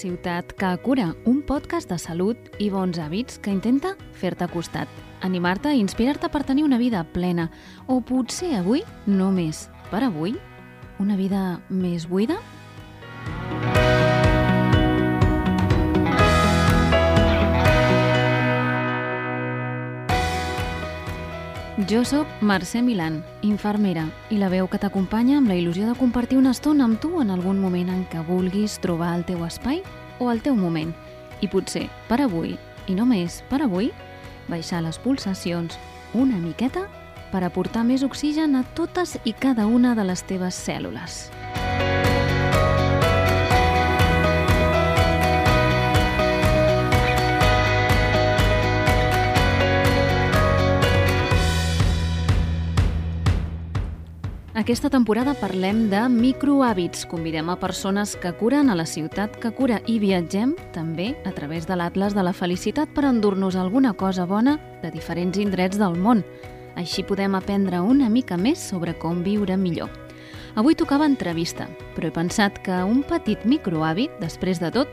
Ciutat que cura, un podcast de salut i bons hàbits que intenta fer-te costat, animar-te i inspirar-te per tenir una vida plena, o potser avui, només per avui, una vida més buida? Jo sóc Mercè Milan, infermera, i la veu que t'acompanya amb la il·lusió de compartir una estona amb tu en algun moment en què vulguis trobar el teu espai o el teu moment. I potser, per avui, i només per avui, baixar les pulsacions una miqueta per aportar més oxigen a totes i cada una de les teves cèl·lules. Aquesta temporada parlem de microhàbits. Convidem a persones que curen a la ciutat que cura i viatgem també a través de l'Atlas de la Felicitat per endur-nos alguna cosa bona de diferents indrets del món. Així podem aprendre una mica més sobre com viure millor. Avui tocava entrevista, però he pensat que un petit microhàbit, després de tot,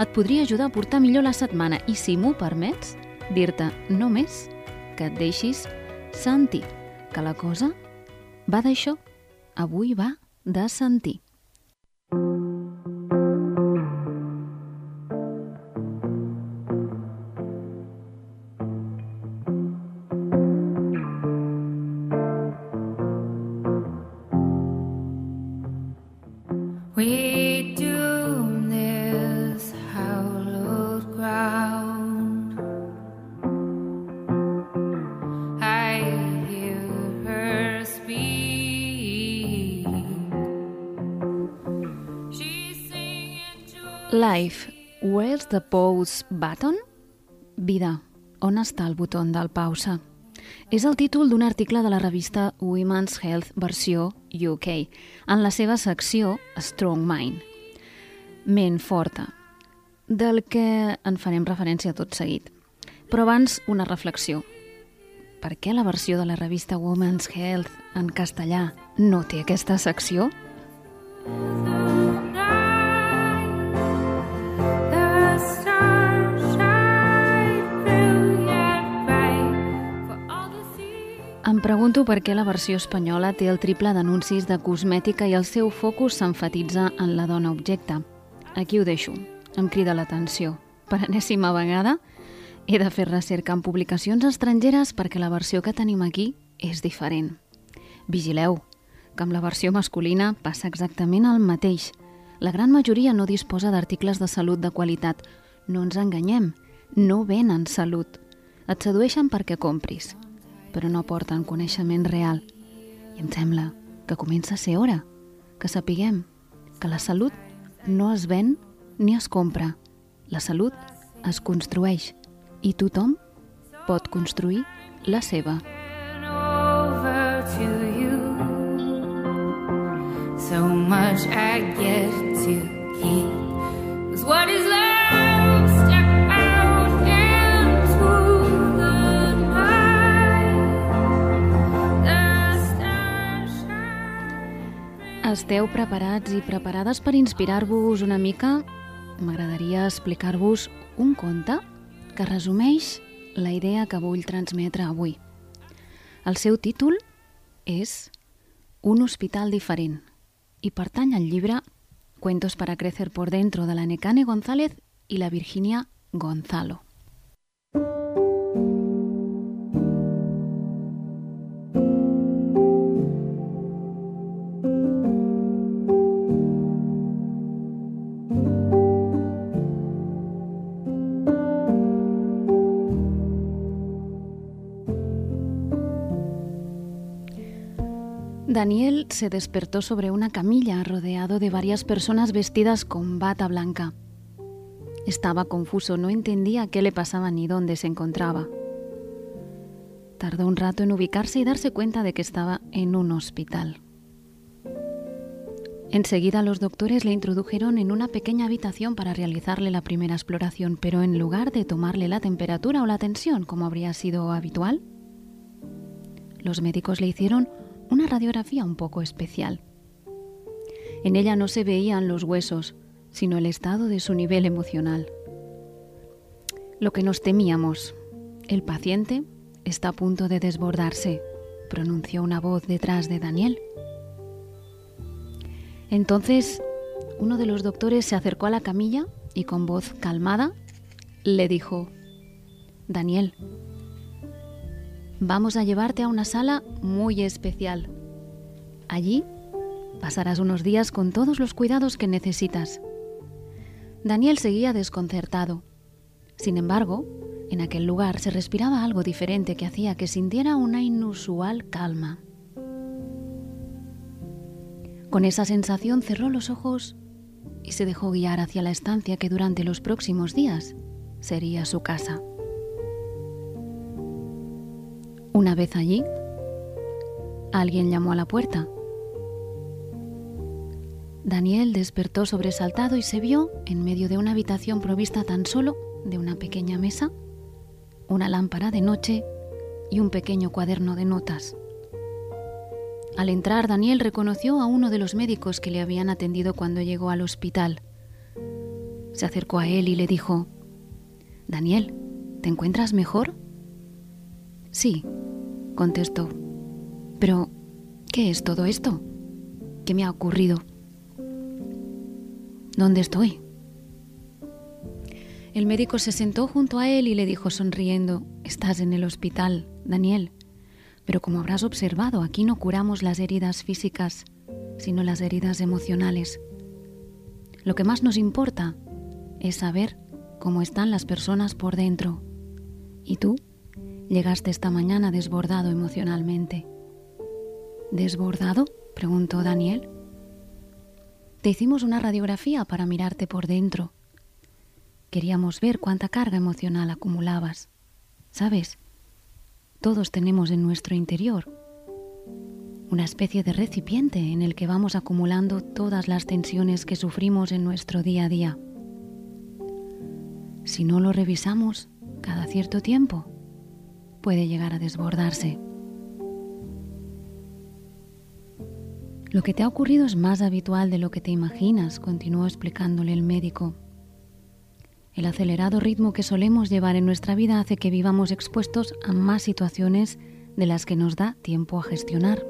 et podria ajudar a portar millor la setmana i, si m'ho permets, dir-te només que et deixis sentir que la cosa va d'això. Avui va de sentir. The pause button? Vida, on està el botó del pausa? És el títol d'un article de la revista Women's Health versió UK, en la seva secció Strong Mind. Ment forta, del que en farem referència tot seguit. Però abans, una reflexió. Per què la versió de la revista Women's Health en castellà no té aquesta secció? the Em pregunto per què la versió espanyola té el triple d'anuncis de cosmètica i el seu focus s'enfatitza en la dona objecte. Aquí ho deixo. Em crida l'atenció. Per enèsima vegada, he de fer recerca en publicacions estrangeres perquè la versió que tenim aquí és diferent. Vigileu, que amb la versió masculina passa exactament el mateix. La gran majoria no disposa d'articles de salut de qualitat. No ens enganyem, no venen salut. Et sedueixen perquè compris, però no porten coneixement real. I em sembla que comença a ser hora que sapiguem que la salut no es ven ni es compra. La salut es construeix i tothom pot construir la seva. So much I get Esteu preparats i preparades per inspirar-vos una mica? M'agradaria explicar-vos un conte que resumeix la idea que vull transmetre avui. El seu títol és Un hospital diferent i pertany al llibre Cuentos para crecer por dentro de la Necane González i la Virginia Gonzalo. Daniel se despertó sobre una camilla rodeado de varias personas vestidas con bata blanca. Estaba confuso, no entendía qué le pasaba ni dónde se encontraba. Tardó un rato en ubicarse y darse cuenta de que estaba en un hospital. Enseguida los doctores le introdujeron en una pequeña habitación para realizarle la primera exploración, pero en lugar de tomarle la temperatura o la tensión como habría sido habitual, los médicos le hicieron una radiografía un poco especial. En ella no se veían los huesos, sino el estado de su nivel emocional. Lo que nos temíamos, el paciente está a punto de desbordarse, pronunció una voz detrás de Daniel. Entonces, uno de los doctores se acercó a la camilla y con voz calmada le dijo, Daniel, vamos a llevarte a una sala muy especial. Allí pasarás unos días con todos los cuidados que necesitas. Daniel seguía desconcertado. Sin embargo, en aquel lugar se respiraba algo diferente que hacía que sintiera una inusual calma. Con esa sensación cerró los ojos y se dejó guiar hacia la estancia que durante los próximos días sería su casa. Una vez allí, alguien llamó a la puerta. Daniel despertó sobresaltado y se vio en medio de una habitación provista tan solo de una pequeña mesa, una lámpara de noche y un pequeño cuaderno de notas. Al entrar, Daniel reconoció a uno de los médicos que le habían atendido cuando llegó al hospital. Se acercó a él y le dijo, Daniel, ¿te encuentras mejor? Sí, contestó. Pero, ¿qué es todo esto? ¿Qué me ha ocurrido? ¿Dónde estoy? El médico se sentó junto a él y le dijo sonriendo, Estás en el hospital, Daniel. Pero como habrás observado, aquí no curamos las heridas físicas, sino las heridas emocionales. Lo que más nos importa es saber cómo están las personas por dentro. ¿Y tú? Llegaste esta mañana desbordado emocionalmente. ¿Desbordado? preguntó Daniel. Te hicimos una radiografía para mirarte por dentro. Queríamos ver cuánta carga emocional acumulabas. ¿Sabes? Todos tenemos en nuestro interior una especie de recipiente en el que vamos acumulando todas las tensiones que sufrimos en nuestro día a día. Si no lo revisamos cada cierto tiempo, puede llegar a desbordarse. Lo que te ha ocurrido es más habitual de lo que te imaginas, continuó explicándole el médico. El acelerado ritmo que solemos llevar en nuestra vida hace que vivamos expuestos a más situaciones de las que nos da tiempo a gestionar.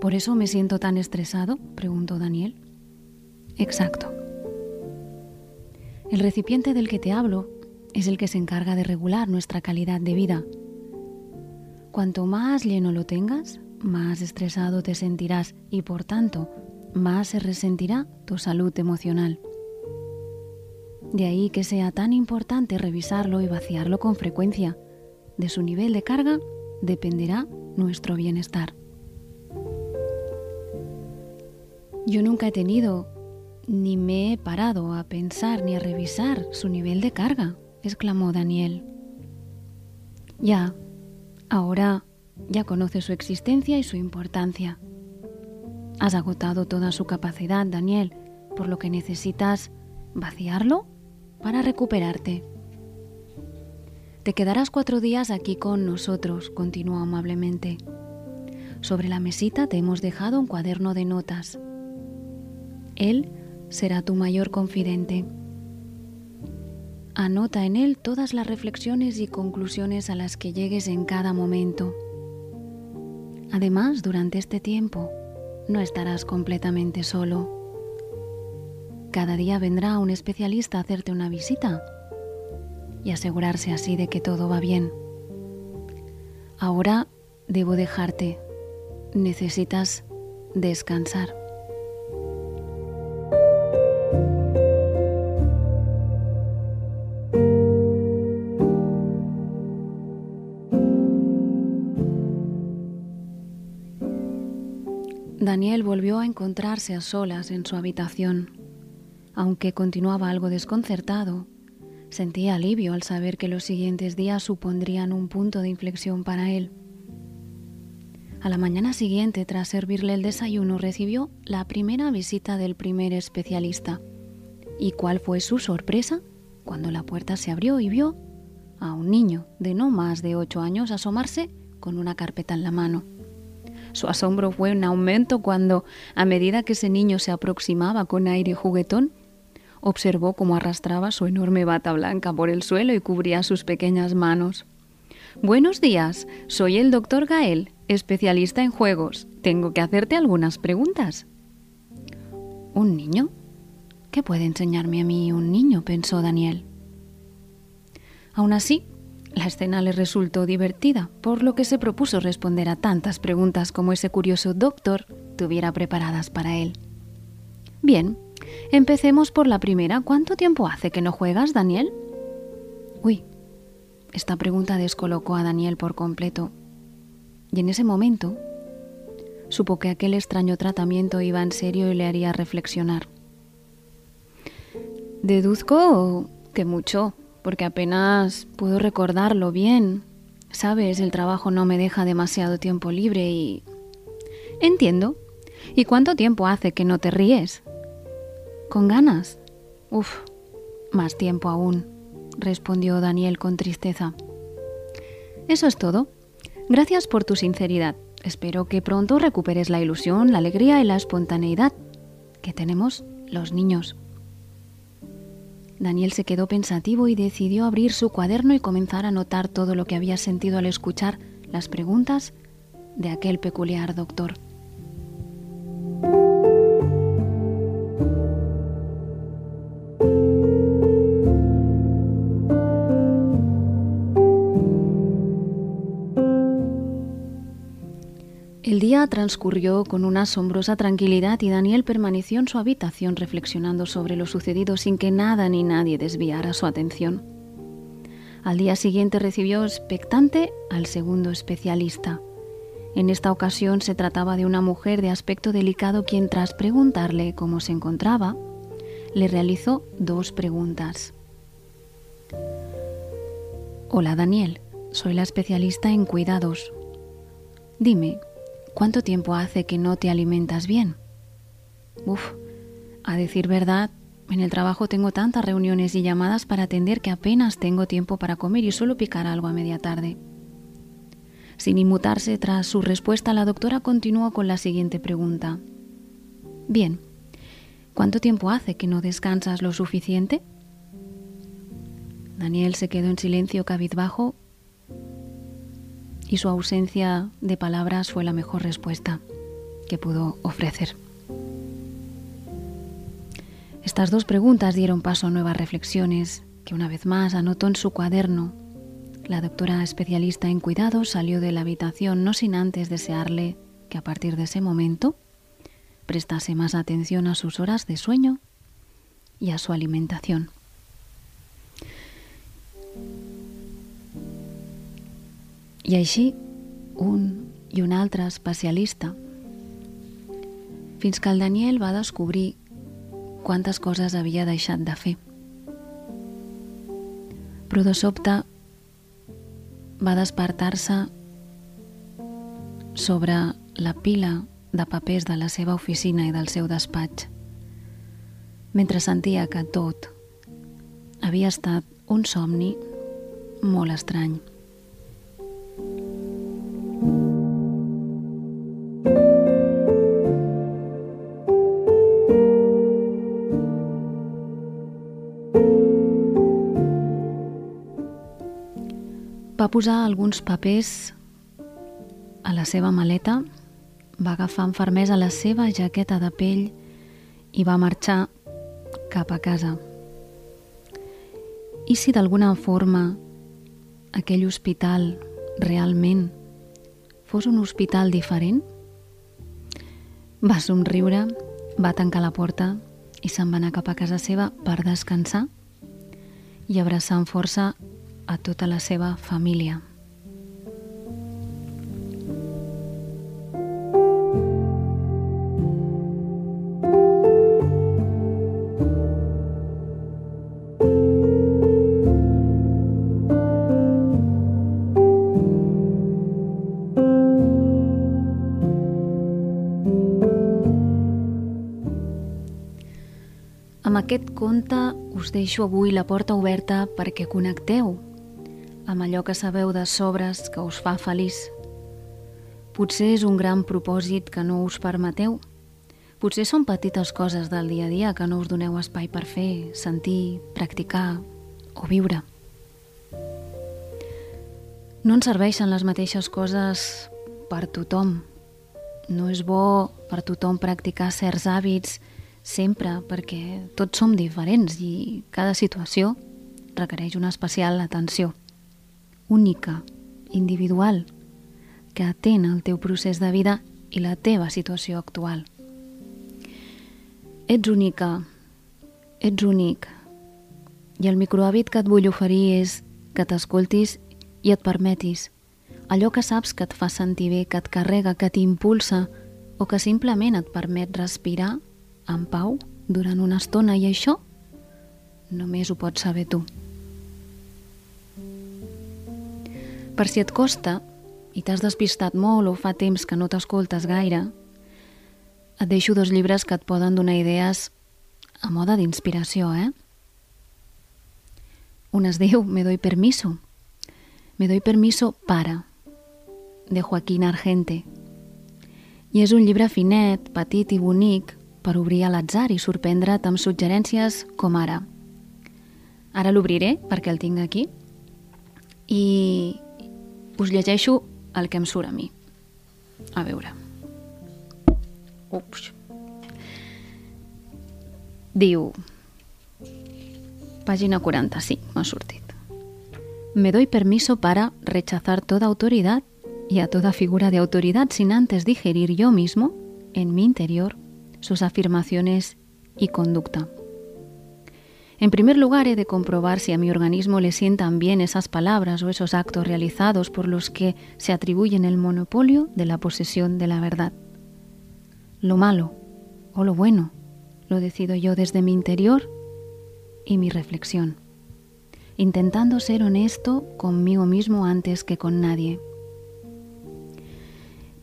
¿Por eso me siento tan estresado? preguntó Daniel. Exacto. El recipiente del que te hablo es el que se encarga de regular nuestra calidad de vida. Cuanto más lleno lo tengas, más estresado te sentirás y por tanto más se resentirá tu salud emocional. De ahí que sea tan importante revisarlo y vaciarlo con frecuencia. De su nivel de carga dependerá nuestro bienestar. Yo nunca he tenido, ni me he parado a pensar ni a revisar su nivel de carga exclamó Daniel. Ya, ahora ya conoces su existencia y su importancia. Has agotado toda su capacidad, Daniel, por lo que necesitas vaciarlo para recuperarte. Te quedarás cuatro días aquí con nosotros, continuó amablemente. Sobre la mesita te hemos dejado un cuaderno de notas. Él será tu mayor confidente. Anota en él todas las reflexiones y conclusiones a las que llegues en cada momento. Además, durante este tiempo, no estarás completamente solo. Cada día vendrá un especialista a hacerte una visita y asegurarse así de que todo va bien. Ahora debo dejarte. Necesitas descansar. Daniel volvió a encontrarse a solas en su habitación. Aunque continuaba algo desconcertado, sentía alivio al saber que los siguientes días supondrían un punto de inflexión para él. A la mañana siguiente, tras servirle el desayuno, recibió la primera visita del primer especialista. ¿Y cuál fue su sorpresa? Cuando la puerta se abrió y vio a un niño de no más de ocho años asomarse con una carpeta en la mano. Su asombro fue en aumento cuando, a medida que ese niño se aproximaba con aire juguetón, observó cómo arrastraba su enorme bata blanca por el suelo y cubría sus pequeñas manos. Buenos días, soy el doctor Gael, especialista en juegos. Tengo que hacerte algunas preguntas. ¿Un niño? ¿Qué puede enseñarme a mí un niño? pensó Daniel. Aún así, la escena le resultó divertida, por lo que se propuso responder a tantas preguntas como ese curioso doctor tuviera preparadas para él. Bien, Empecemos por la primera. ¿Cuánto tiempo hace que no juegas, Daniel? Uy, esta pregunta descolocó a Daniel por completo. Y en ese momento supo que aquel extraño tratamiento iba en serio y le haría reflexionar. Deduzco que mucho, porque apenas puedo recordarlo bien. Sabes, el trabajo no me deja demasiado tiempo libre y... Entiendo. ¿Y cuánto tiempo hace que no te ríes? ¿Con ganas? Uf, más tiempo aún, respondió Daniel con tristeza. Eso es todo. Gracias por tu sinceridad. Espero que pronto recuperes la ilusión, la alegría y la espontaneidad que tenemos los niños. Daniel se quedó pensativo y decidió abrir su cuaderno y comenzar a notar todo lo que había sentido al escuchar las preguntas de aquel peculiar doctor. Transcurrió con una asombrosa tranquilidad y Daniel permaneció en su habitación reflexionando sobre lo sucedido sin que nada ni nadie desviara su atención. Al día siguiente recibió expectante al segundo especialista. En esta ocasión se trataba de una mujer de aspecto delicado quien tras preguntarle cómo se encontraba, le realizó dos preguntas. Hola Daniel, soy la especialista en cuidados. Dime, ¿Cuánto tiempo hace que no te alimentas bien? Uf, a decir verdad, en el trabajo tengo tantas reuniones y llamadas para atender que apenas tengo tiempo para comer y solo picar algo a media tarde. Sin inmutarse tras su respuesta, la doctora continuó con la siguiente pregunta. Bien, ¿cuánto tiempo hace que no descansas lo suficiente? Daniel se quedó en silencio cabizbajo y su ausencia de palabras fue la mejor respuesta que pudo ofrecer. Estas dos preguntas dieron paso a nuevas reflexiones que una vez más anotó en su cuaderno. La doctora especialista en cuidados salió de la habitación no sin antes desearle que a partir de ese momento prestase más atención a sus horas de sueño y a su alimentación. I així, un i un altre especialista, fins que el Daniel va descobrir quantes coses havia deixat de fer. Però de sobte va despertar-se sobre la pila de papers de la seva oficina i del seu despatx, mentre sentia que tot havia estat un somni molt estrany. Posar alguns papers a la seva maleta, va agafar amb fermesa la seva jaqueta de pell i va marxar cap a casa. I si d'alguna forma aquell hospital realment fos un hospital diferent? Va somriure, va tancar la porta i se'n va anar cap a casa seva per descansar i abraçar amb força a tota la seva família. Amb aquest conte us deixo avui la porta oberta perquè connecteu amb allò que sabeu de sobres que us fa feliç. Potser és un gran propòsit que no us permeteu. Potser són petites coses del dia a dia que no us doneu espai per fer, sentir, practicar o viure. No ens serveixen les mateixes coses per tothom. No és bo per tothom practicar certs hàbits sempre perquè tots som diferents i cada situació requereix una especial atenció única, individual, que atén el teu procés de vida i la teva situació actual. Ets única, ets únic, i el microhàbit que et vull oferir és que t'escoltis i et permetis allò que saps que et fa sentir bé, que et carrega, que t'impulsa o que simplement et permet respirar en pau durant una estona i això només ho pots saber tu. Per si et costa i t'has despistat molt o fa temps que no t'escoltes gaire, et deixo dos llibres que et poden donar idees a moda d'inspiració, eh? Un es diu Me doy permiso. Me doy permiso para, de Joaquín Argente. I és un llibre finet, petit i bonic per obrir a l'atzar i sorprendre't amb suggerències com ara. Ara l'obriré perquè el tinc aquí i us llegeixo el que em a mi. A veure. Ups. Diu... Pàgina 45, m'ha sortit. Me doy permiso para rechazar toda autoridad y a toda figura de autoridad sin antes digerir yo mismo, en mi interior, sus afirmaciones y conducta. En primer lugar, he de comprobar si a mi organismo le sientan bien esas palabras o esos actos realizados por los que se atribuyen el monopolio de la posesión de la verdad. Lo malo o lo bueno lo decido yo desde mi interior y mi reflexión, intentando ser honesto conmigo mismo antes que con nadie.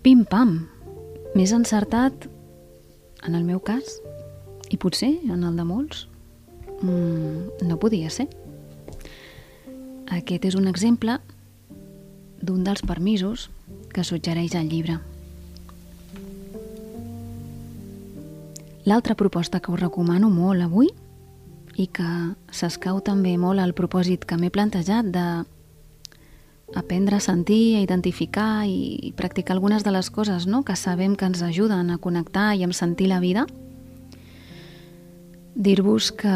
Pim pam, m'és encertat en el meu cas i potser en el mm, no podia ser. Aquest és un exemple d'un dels permisos que suggereix el llibre. L'altra proposta que us recomano molt avui i que s'escau també molt al propòsit que m'he plantejat de aprendre a sentir, a identificar i practicar algunes de les coses no? que sabem que ens ajuden a connectar i a sentir la vida – dir-vos que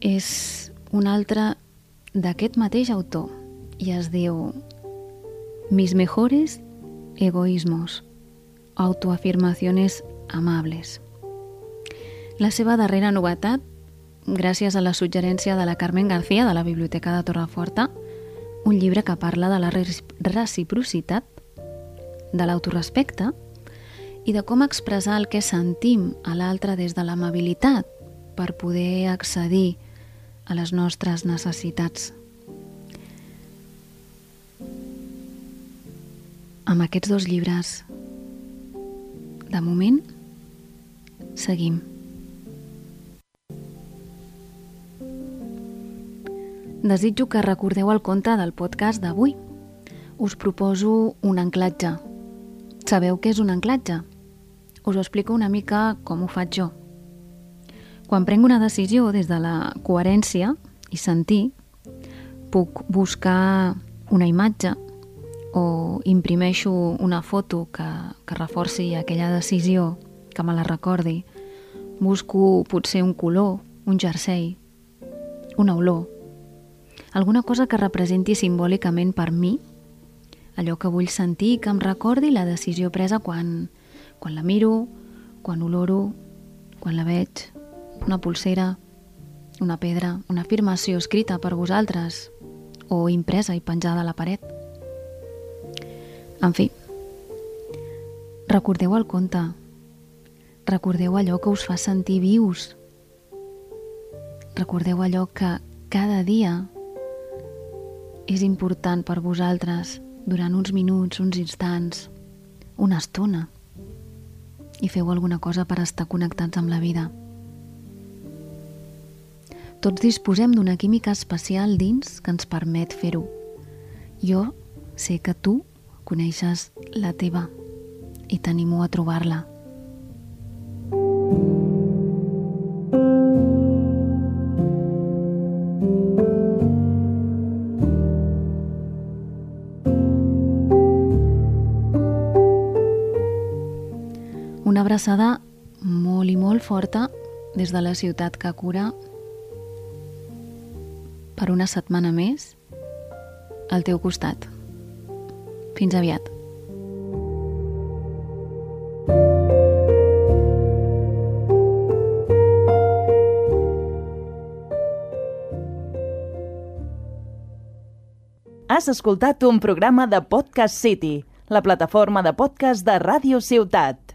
és un altre d'aquest mateix autor i es diu Mis mejores egoísmos, autoafirmaciones amables. La seva darrera novetat, gràcies a la suggerència de la Carmen García de la Biblioteca de Torreforta, un llibre que parla de la reciprocitat, de l'autorespecte i de com expressar el que sentim a l'altre des de l'amabilitat, per poder accedir a les nostres necessitats. Amb aquests dos llibres, de moment, seguim. Desitjo que recordeu el conte del podcast d'avui. Us proposo un anclatge. Sabeu què és un anclatge? Us ho explico una mica com ho faig jo. Quan prenc una decisió des de la coherència i sentir, puc buscar una imatge o imprimeixo una foto que, que reforci aquella decisió, que me la recordi. Busco potser un color, un jersei, una olor, alguna cosa que representi simbòlicament per mi allò que vull sentir que em recordi la decisió presa quan, quan la miro, quan oloro, quan la veig, una pulsera, una pedra, una afirmació escrita per vosaltres o impresa i penjada a la paret. En fi, recordeu el conte, recordeu allò que us fa sentir vius, recordeu allò que cada dia és important per vosaltres durant uns minuts, uns instants, una estona, i feu alguna cosa per estar connectats amb la vida. Tots disposem d'una química especial dins que ens permet fer-ho. Jo sé que tu coneixes la teva i t'animo a trobar-la. Una abraçada molt i molt forta des de la ciutat que cura per una setmana més al teu costat. Fins aviat. Has escoltat un programa de Podcast City, la plataforma de podcast de Ràdio Ciutat.